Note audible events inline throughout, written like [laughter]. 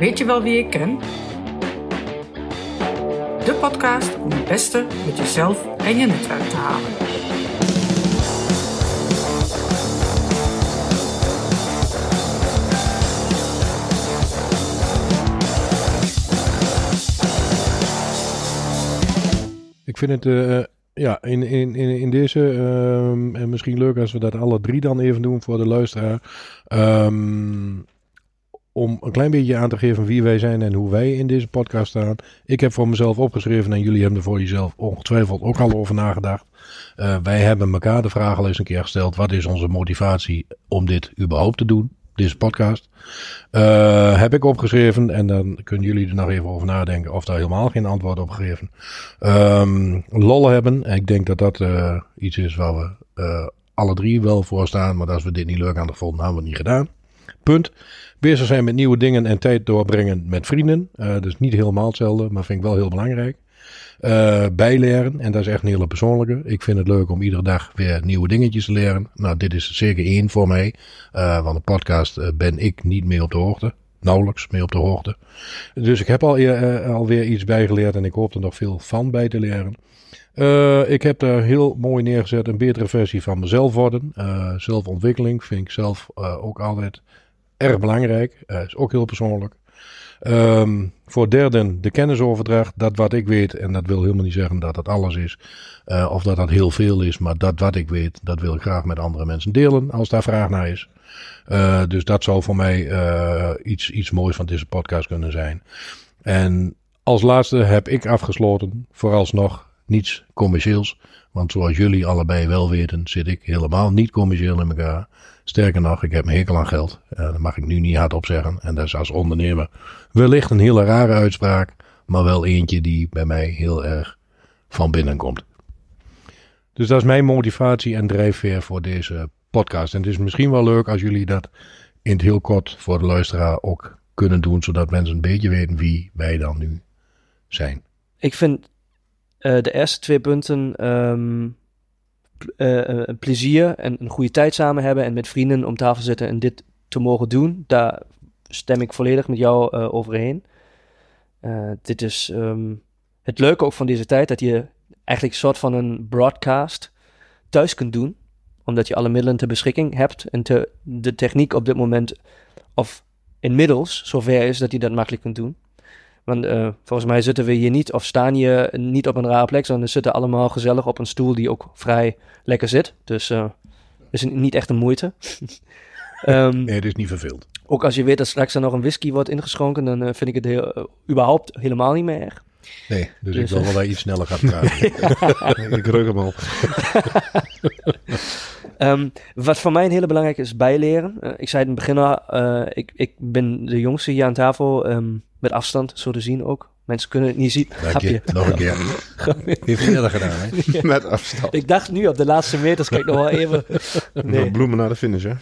Weet je wel wie ik ken? De podcast om het beste met jezelf en je netwerk te halen. Ik vind het uh, ja, in, in, in, deze, um, en misschien leuk als we dat alle drie dan even doen voor de luisteraar. Um, om een klein beetje aan te geven wie wij zijn en hoe wij in deze podcast staan. Ik heb voor mezelf opgeschreven en jullie hebben er voor jezelf ongetwijfeld ook al over nagedacht. Uh, wij hebben elkaar de vraag al eens een keer gesteld: wat is onze motivatie om dit überhaupt te doen? Deze podcast. Uh, heb ik opgeschreven en dan kunnen jullie er nog even over nadenken of daar helemaal geen antwoord op gegeven. Um, hebben. Ik denk dat dat uh, iets is waar we alle drie wel voor staan. Maar als we dit niet leuk aan gevonden, hebben we het niet gedaan. Punt. Bezig zijn met nieuwe dingen en tijd doorbrengen met vrienden. Uh, dus niet helemaal hetzelfde, maar vind ik wel heel belangrijk. Uh, bijleren, en dat is echt een hele persoonlijke. Ik vind het leuk om iedere dag weer nieuwe dingetjes te leren. Nou, dit is zeker één voor mij. Uh, want de podcast ben ik niet meer op de hoogte. Nauwelijks meer op de hoogte. Dus ik heb al, alweer iets bijgeleerd en ik hoop er nog veel van bij te leren. Ik heb daar heel mooi neergezet een betere versie van mezelf worden. Zelfontwikkeling vind ik zelf ook altijd erg belangrijk. is ook heel persoonlijk. Um, voor derden de kennisoverdracht. Dat wat ik weet, en dat wil helemaal niet zeggen dat dat alles is. of dat dat heel veel is. Maar dat wat ik weet, dat wil ik graag met andere mensen delen. Als daar vraag naar is. dus dat zou voor mij iets, iets moois van deze podcast kunnen zijn. En als laatste heb ik afgesloten, vooralsnog niets commercieels. Want zoals jullie allebei wel weten, zit ik helemaal niet commercieel in elkaar. Sterker nog, ik heb een hekel aan geld. Uh, dat mag ik nu niet hardop zeggen. En dat is als ondernemer wellicht een hele rare uitspraak. Maar wel eentje die bij mij heel erg van binnen komt. Dus dat is mijn motivatie en drijfveer voor deze podcast. En het is misschien wel leuk als jullie dat in het heel kort voor de luisteraar ook kunnen doen. Zodat mensen een beetje weten wie wij dan nu zijn. Ik vind uh, de eerste twee punten um, uh, plezier en een goede tijd samen hebben en met vrienden om tafel zitten en dit te mogen doen, daar stem ik volledig met jou uh, overheen. dit is um, het leuke ook van deze tijd, dat je eigenlijk een soort van een broadcast thuis kunt doen, omdat je alle middelen ter beschikking hebt en te, de techniek op dit moment of inmiddels zover is dat je dat makkelijk kunt doen. Want uh, volgens mij zitten we hier niet of staan je niet op een rare plek, we zitten allemaal gezellig op een stoel die ook vrij lekker zit. Dus uh, is niet echt een moeite. um, [laughs] nee, het is niet verveeld. Ook als je weet dat straks er nog een whisky wordt ingeschonken, dan uh, vind ik het heel, überhaupt helemaal niet meer erg. Nee, dus, dus ik wil wel dat je iets sneller gaat praten. [laughs] ik rug hem al. [laughs] um, wat voor mij een hele belangrijke is bijleren. Ik zei in het begin al, ik, ik ben de jongste hier aan tafel. Um, met afstand, zo te zien ook. Mensen kunnen het niet zien. Dank je. Nog een keer. [laughs] Heeft eerder gedaan, hè? [laughs] Ja. Met afstand. Ik dacht nu op de laatste meters, kijk nog wel even. [laughs] Nee. Bloemen naar de finish, hè?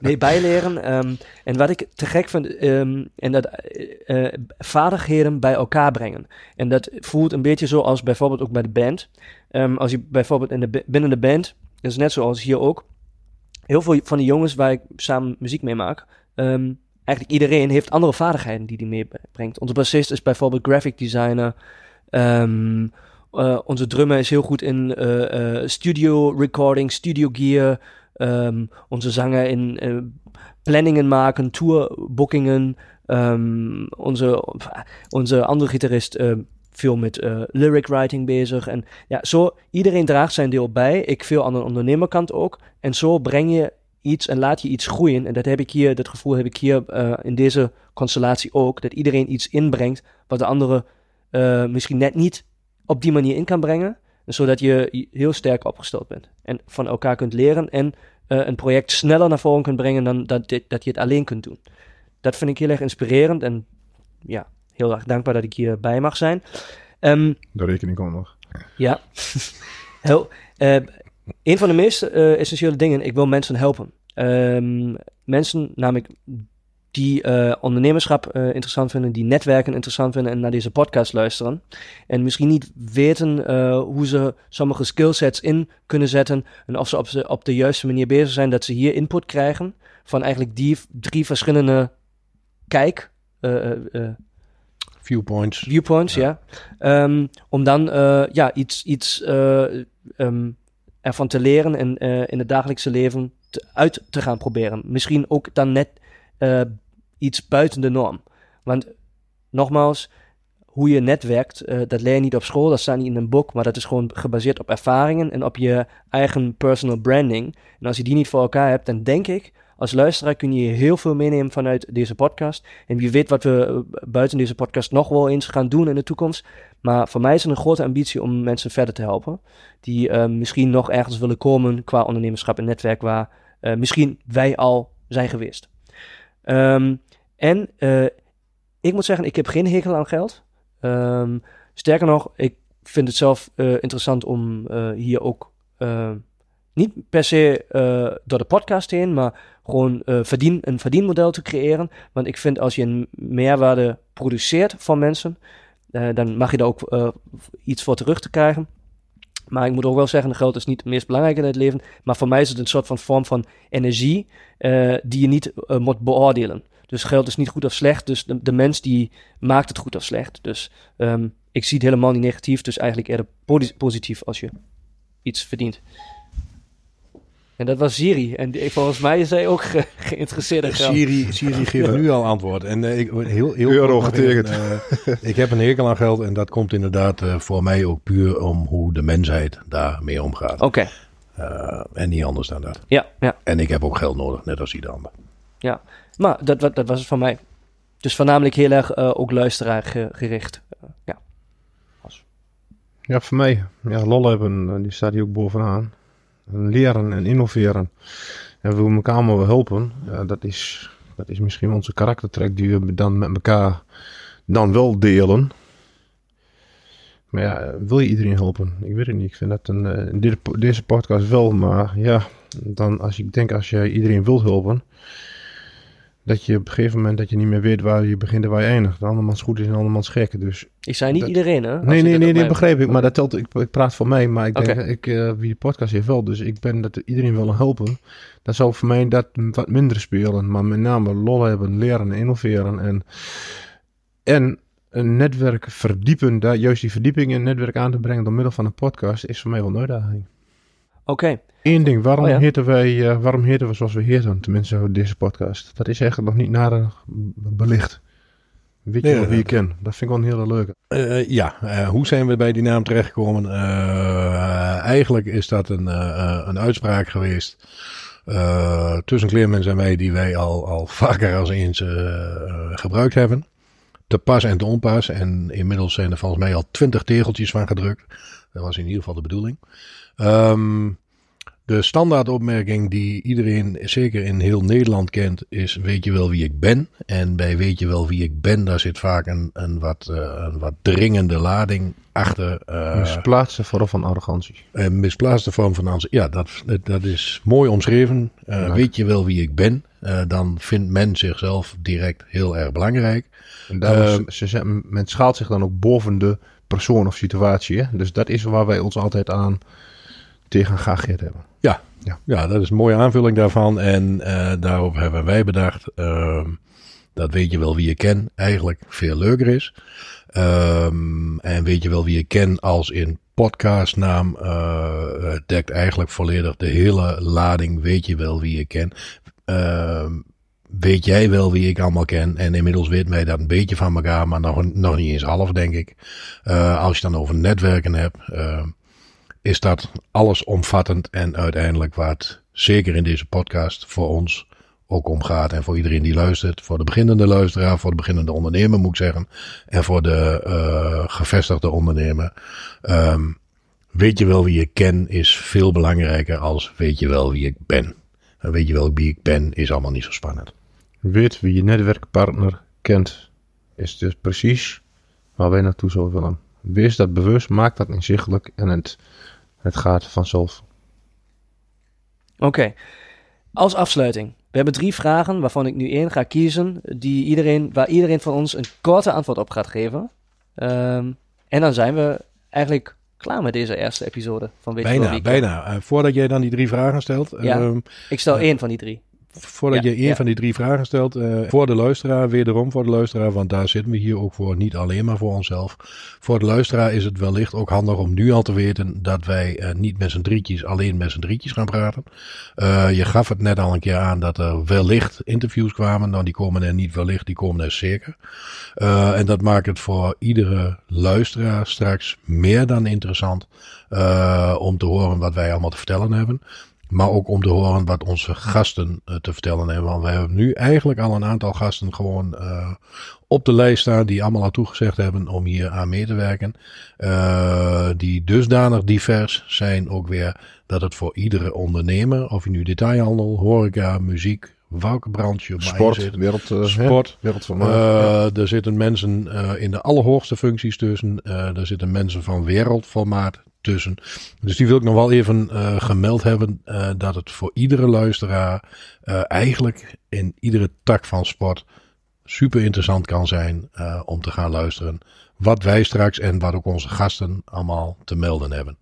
nee, bijleren. Um, en wat ik te gek vind, um, en dat uh, vaardigheden bij elkaar brengen. En dat voelt een beetje zoals bijvoorbeeld ook bij de band. Um, als je bijvoorbeeld in de, binnen de band, dat is net zoals hier ook. Heel veel van die jongens waar ik samen muziek mee maak, um, eigenlijk iedereen heeft andere vaardigheden die hij meebrengt. Onze bassist is bijvoorbeeld graphic designer. Um, uh, onze drummer is heel goed in uh, uh, studio recording, studio gear. Um, onze zanger in planningen maken, tourbookingen. Um, onze, onze andere gitarist veel met lyric writing bezig. En ja, zo, iedereen draagt zijn deel bij. Ik veel aan de ondernemerkant ook. En zo breng je iets en laat je iets groeien. En dat heb ik hier, dat gevoel heb ik hier uh, in deze constellatie ook. Dat iedereen iets inbrengt wat de andere uh, misschien net niet op die manier in kan brengen. Zodat je heel sterk opgesteld bent. En van elkaar kunt leren en uh, een project sneller naar voren kunt brengen dan dat, dat je het alleen kunt doen. Dat vind ik heel erg inspirerend en ja, heel erg dankbaar dat ik hierbij mag zijn. Um, de rekening komt nog. Ja. [laughs] heel, een van de meest uh, essentiële dingen, ik wil mensen helpen. Um, mensen, namelijk die uh, ondernemerschap uh, interessant vinden, die netwerken interessant vinden en naar deze podcast luisteren. En misschien niet weten uh, hoe ze sommige skillsets in kunnen zetten en of ze op, ze op de juiste manier bezig zijn, dat ze hier input krijgen van eigenlijk die drie verschillende kijk eh, eh, eh, Viewpoints. viewpoints, ja. Ehm, om dan eh, ja, iets, iets eh, ehm, ervan te leren en eh, in het dagelijkse leven uit te gaan proberen. Misschien ook dan net eh, iets buiten de norm. Want nogmaals, hoe je netwerkt, eh, dat leer je niet op school, dat staat niet in een boek, maar dat is gewoon gebaseerd op ervaringen en op je eigen personal branding. En als je die niet voor elkaar hebt, dan denk ik, als luisteraar kun je heel veel meenemen vanuit deze podcast. En wie weet wat we eh, buiten deze podcast nog wel eens gaan doen in de toekomst. Maar voor mij is het een grote ambitie om mensen verder te helpen. Die eh, misschien nog ergens willen komen qua ondernemerschap en netwerk waar eh, misschien wij al zijn geweest. Ehm, en ik moet zeggen, ik heb geen hekel aan geld. Ehm, sterker nog, ik vind het zelf interessant om hier ook niet per se eh, door de podcast heen, maar gewoon verdien, een verdienmodel te creëren. Want ik vind als je een meerwaarde produceert voor mensen, eh, dan mag je daar ook iets voor terug te krijgen. Maar ik moet ook wel zeggen, geld is niet het meest belangrijke in het leven. Maar voor mij is het een soort van vorm van energie die je niet moet beoordelen. Dus geld is niet goed of slecht. Dus de, mens die maakt het goed of slecht. Dus ehm, ik zie het helemaal niet negatief. Dus eigenlijk eerder positief als je iets verdient. En dat was Siri. En die- volgens mij is hij ook ge- geïnteresseerd in geld. Siri, Siri geeft nu al antwoord. En eh, ik heel, heel Euro getekend. eh, ik heb een hekel aan geld en dat komt inderdaad eh, voor mij ook puur om hoe de mensheid daarmee omgaat. Oké, Eh, en niet anders dan dat. ja, ja, En ik heb ook geld nodig, net als ieder ander. ja. Maar dat, dat was het van mij. Dus voornamelijk heel erg eh, ook luisteraar ge- gericht. Ja. Ja, voor mij. Ja, lol hebben, die staat hier ook bovenaan. Leren en innoveren. En we willen elkaar allemaal wel helpen. Ja, dat, is, dat is misschien onze karaktertrek die we dan met elkaar dan wel delen. Maar ja, wil je iedereen helpen? Ik weet het niet. Ik vind dat een, eh, deze podcast wel. Maar ja, dan als ik denk als je iedereen wilt helpen. Dat je op een gegeven moment dat je niet meer weet waar je begint en waar je eindigt. De andermans goed is en de andermans gek. Dus Ik zei niet Dat- iedereen, hè? Nee, nee, nee, nee, begreep ik. Maar dat telt, ik, ik praat voor mij, maar ik denk, ik, eh, wie de podcast heeft wel. Dus ik ben dat iedereen wil helpen. Dan zou voor mij dat wat minder spelen. Maar met name lol hebben, leren, innoveren. En, en een netwerk verdiepen, daar, juist die verdieping in het netwerk aan te brengen door middel van een podcast, is voor mij wel een uitdaging. Oké, Eén ding, waarom, Oh ja. heten wij, eh, waarom heten we zoals we heten? Tenminste, deze podcast. Dat is eigenlijk nog niet nader belicht. Weet je Nee, wie je dat- kent? Dat vind ik wel een hele leuke. Eh, ja, eh, hoe zijn we bij die naam terechtgekomen? Eh, eigenlijk is dat een, eh, een uitspraak geweest eh, tussen Clemens en mij, die wij al, al vaker als eens eh, gebruikt hebben. Te pas en te onpas. En inmiddels zijn er volgens mij al twintig tegeltjes van gedrukt. Dat was in ieder geval de bedoeling. Ehm, de standaardopmerking die iedereen zeker in heel Nederland kent is weet je wel wie ik ben? En bij weet je wel wie ik ben, daar zit vaak een, een, wat, eh, een wat dringende lading achter. eh, Misplaatste vorm van arrogantie. een misplaatste vorm van ans. Ja, dat, dat, is mooi omschreven. Eh, Ja. Weet je wel wie ik ben? Eh, dan vindt men zichzelf direct heel erg belangrijk. En daarom, Ehm, ze, ze- men schaalt zich dan ook boven de persoon of situatie. Hè? Dus dat is waar wij ons altijd aan tegen geageerd hebben. Ja, dat is een mooie aanvulling daarvan. En eh, daarop hebben wij bedacht. ehm, dat weet je wel wie je ken eigenlijk veel leuker is. Ehm, en weet je wel wie je ken als in podcastnaam. eh, eh, dekt eigenlijk volledig de hele lading. Weet je wel wie je ken. Ehm, weet jij wel wie ik allemaal ken. En inmiddels weet mij dat een beetje van elkaar. Maar nog, nog niet eens half denk ik. Eh, als je dan over netwerken hebt. ehm, is dat allesomvattend en uiteindelijk het zeker in deze podcast voor ons ook om gaat. En voor iedereen die luistert. Voor de beginnende luisteraar, voor de beginnende ondernemer moet ik zeggen. En voor de eh, gevestigde ondernemer. Ehm, weet je wel wie ik ken is veel belangrijker als weet je wel wie ik ben. En weet je wel wie ik ben is allemaal niet zo spannend. Weet wie je netwerkpartner kent, is dus precies waar wij naartoe zouden willen. Wees dat bewust, maak dat inzichtelijk en het, het gaat vanzelf. Oké. Als afsluiting. We hebben drie vragen waarvan ik nu één ga kiezen. Die iedereen, waar iedereen van ons een korte antwoord op gaat geven. Ehm, en dan zijn we eigenlijk klaar met deze eerste episode van Weet je Bijna, ben. bijna. Eh, voordat jij dan die drie vragen stelt. Ja. ehm, Ik stel Ja. één van die drie. Voordat Ja, je een ja. van die drie vragen stelt, eh, voor de luisteraar, wederom voor de luisteraar, want daar zitten we hier ook voor, niet alleen maar voor onszelf. Voor de luisteraar is het wellicht ook handig om nu al te weten dat wij eh, niet met z'n drietjes, alleen met z'n drietjes gaan praten. Eh, je gaf het net al een keer aan dat er wellicht interviews kwamen. Nou, die komen er niet wellicht, die komen er zeker. En dat maakt het voor iedere luisteraar straks meer dan interessant om te horen wat wij allemaal te vertellen hebben. Maar ook om te horen wat onze gasten eh, te vertellen hebben. Want we hebben nu eigenlijk al een aantal gasten gewoon eh, op de lijst staan. Die allemaal al toegezegd hebben om hier aan mee te werken. Eh, die dusdanig divers zijn ook weer dat het voor iedere ondernemer. Of je nu detailhandel, horeca, muziek, welke branche je maar Sport, zit. wereld, Sport. wereld van ja. Er zitten mensen in de allerhoogste functies tussen. Er zitten mensen van wereldformaat tussen. Dus die wil ik nog wel even eh, gemeld hebben. eh, dat het voor iedere luisteraar eh, eigenlijk in iedere tak van sport super interessant kan zijn om te gaan luisteren. Wat wij straks en wat ook onze gasten allemaal te melden hebben.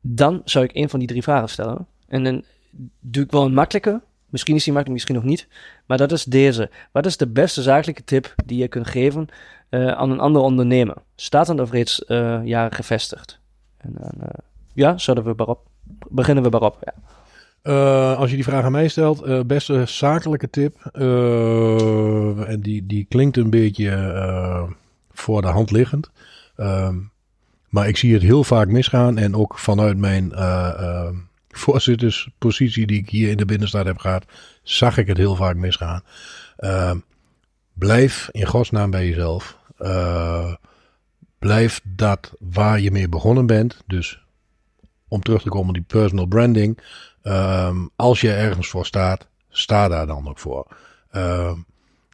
Dan zou ik een van die drie vragen stellen. En dan doe ik wel een makkelijke. Misschien is die makkelijk, misschien nog niet. Maar dat is deze. Wat is de beste zakelijke tip die je kunt geven aan een andere ondernemer? Staat of reeds jaren gevestigd? En dan, eh, ja, zouden we. Beginnen we waarop. Ja. Eh, als je die vraag aan mij stelt, eh, beste zakelijke tip. en die, die klinkt een beetje voor de hand liggend. Ehm, maar ik zie het heel vaak misgaan. En ook vanuit mijn voorzitterspositie die ik hier in de binnenstad heb gehad, zag ik het heel vaak misgaan. Ehm, blijf in godsnaam bij jezelf. Blijf dat waar je mee begonnen bent. Dus om terug te komen op die personal branding. Ehm, als je ergens voor staat, sta daar dan ook voor. Ehm,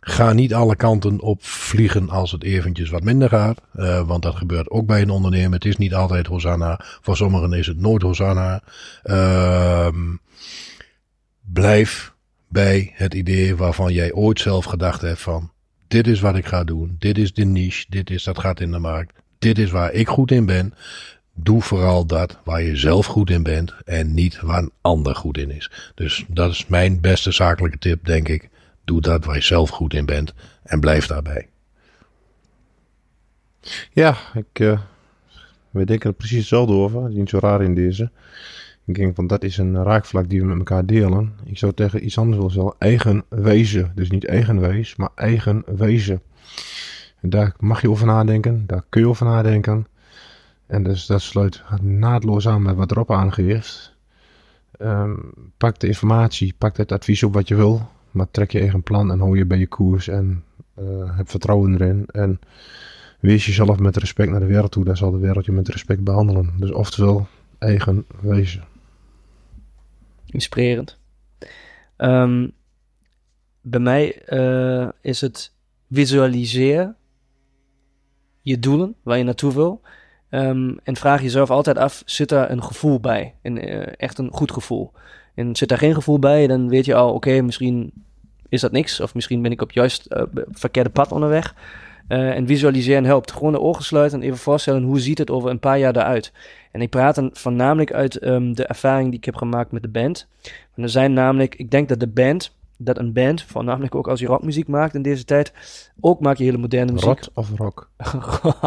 ga niet alle kanten op vliegen als het eventjes wat minder gaat. Eh, want dat gebeurt ook bij een ondernemer. Het is niet altijd Hosanna. Voor sommigen is het nooit Hosanna. Ehm, blijf bij het idee waarvan jij ooit zelf gedacht hebt van... Dit is wat ik ga doen. Dit is de niche. Dit is dat gaat in de markt. Dit is waar ik goed in ben. Doe vooral dat waar je zelf goed in bent en niet waar een ander goed in is. Dus dat is mijn beste zakelijke tip, denk ik. Doe dat waar je zelf goed in bent en blijf daarbij. Ja, ik, eh we denken er precies hetzelfde over. Dat is niet zo raar in deze. Ik denk van dat is een raakvlak die we met elkaar delen. Ik zou tegen iets anders willen zeggen. Eigen wezen. Dus niet eigen wees, maar eigen wezen. En daar mag je over nadenken. Daar kun je over nadenken. En dus dat sluit naadloos aan met wat Rob aangeeft. Ehm, pak de informatie, pak het advies op wat je wil. Maar trek je eigen plan en hou je bij je koers. En eh, heb vertrouwen erin. En wees jezelf met respect naar de wereld toe. Daar zal de wereld je met respect behandelen. Dus oftewel, eigen wezen. Inspirerend. Ehm, bij mij eh, is het visualiseer je doelen, waar je naartoe wil. Ehm, en vraag jezelf altijd af, zit daar een gevoel bij? Een, eh, echt een goed gevoel. En zit daar geen gevoel bij, dan weet je al, oké, misschien is dat niks. Of misschien ben ik op juist eh, verkeerde pad onderweg. Eh, en visualiseren helpt. Gewoon de ogen sluiten en even voorstellen, hoe ziet het over een paar jaar eruit? En ik praat dan voornamelijk uit ehm, de ervaring die ik heb gemaakt met de band. En er zijn namelijk, ik denk dat de band, dat een band, voornamelijk ook als je rockmuziek maakt in deze tijd, ook maak je hele moderne muziek. Rot of rock?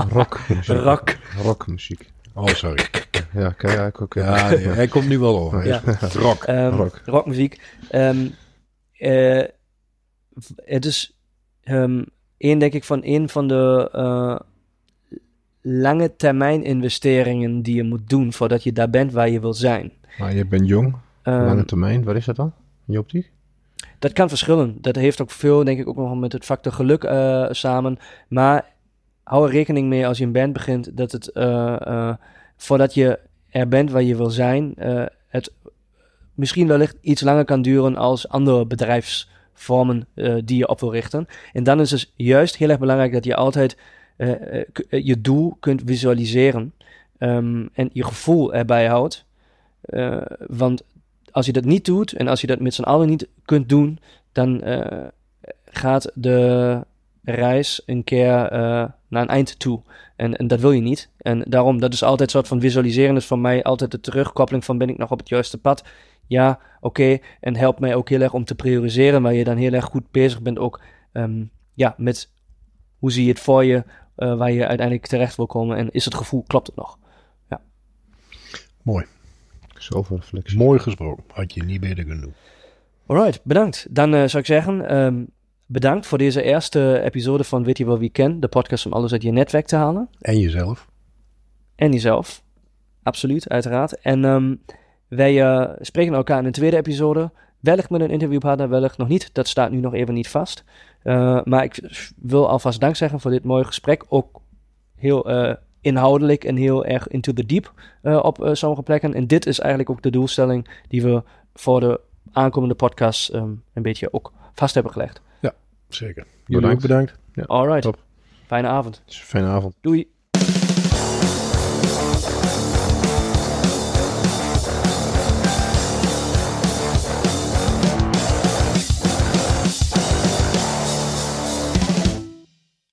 Rockmuziek. [laughs] Rock. Rockmuziek. Oh, sorry. Ja, kan jij ook. Ja, nee, hij komt nu wel over. Ja. [laughs] Rock. Ehm, Rock. rockmuziek. Ehm, eh, v- het is ehm één, denk ik, van een van de eh, lange termijn investeringen die je moet doen voordat je daar bent waar je wil zijn. Maar je bent jong, Ehm, lange termijn. Wat is dat dan? In je optiek? Dat kan verschillen. Dat heeft ook veel, denk ik, ook nog met het factor geluk eh, samen. Maar hou er rekening mee als je een band begint, dat het eh, voordat je er bent waar je wil zijn, het misschien wellicht iets langer kan duren als andere bedrijfsvormen eh, die je op wil richten. En dan is het juist heel erg belangrijk dat je altijd eh, eh, je doel kunt visualiseren ehm, en je gevoel erbij houdt. Want als je dat niet doet en als je dat met z'n allen niet kunt doen, dan gaat de reis een keer naar een eind toe. En, en dat wil je niet. En daarom, dat is altijd een soort van visualiseren, is voor mij altijd de terugkoppeling van ben ik nog op het juiste pad? Ja, oké. En helpt mij ook heel erg om te prioriseren, waar je dan heel erg goed bezig bent ook ehm, ja, met hoe zie je het voor je, uh, waar je uiteindelijk terecht wil komen en is het gevoel, klopt het nog? Ja. Mooi. Zoveel reflectie. Mooi gesproken. Had je niet beter kunnen doen. Alright, bedankt. Dan uh, zou ik zeggen, um, bedankt voor deze eerste episode van Weet je wel wie ken, de podcast om alles uit je netwerk te halen. En jezelf. En jezelf. Absoluut, uiteraard. En um, wij uh, spreken elkaar in een tweede episode. Wellicht met een interviewpartner, wellicht nog niet. Dat staat nu nog even niet vast. Uh, maar ik wil alvast dank zeggen voor dit mooie gesprek. Ook heel uh, inhoudelijk en heel erg into the deep op sommige plekken. En dit is eigenlijk ook de doelstelling die we voor de aankomende podcast um, een beetje ook vast hebben gelegd. Ja, zeker. Jullie bedankt. ook bedankt. Ja, Alright. Top. Fijne avond. Fijne avond. Doei.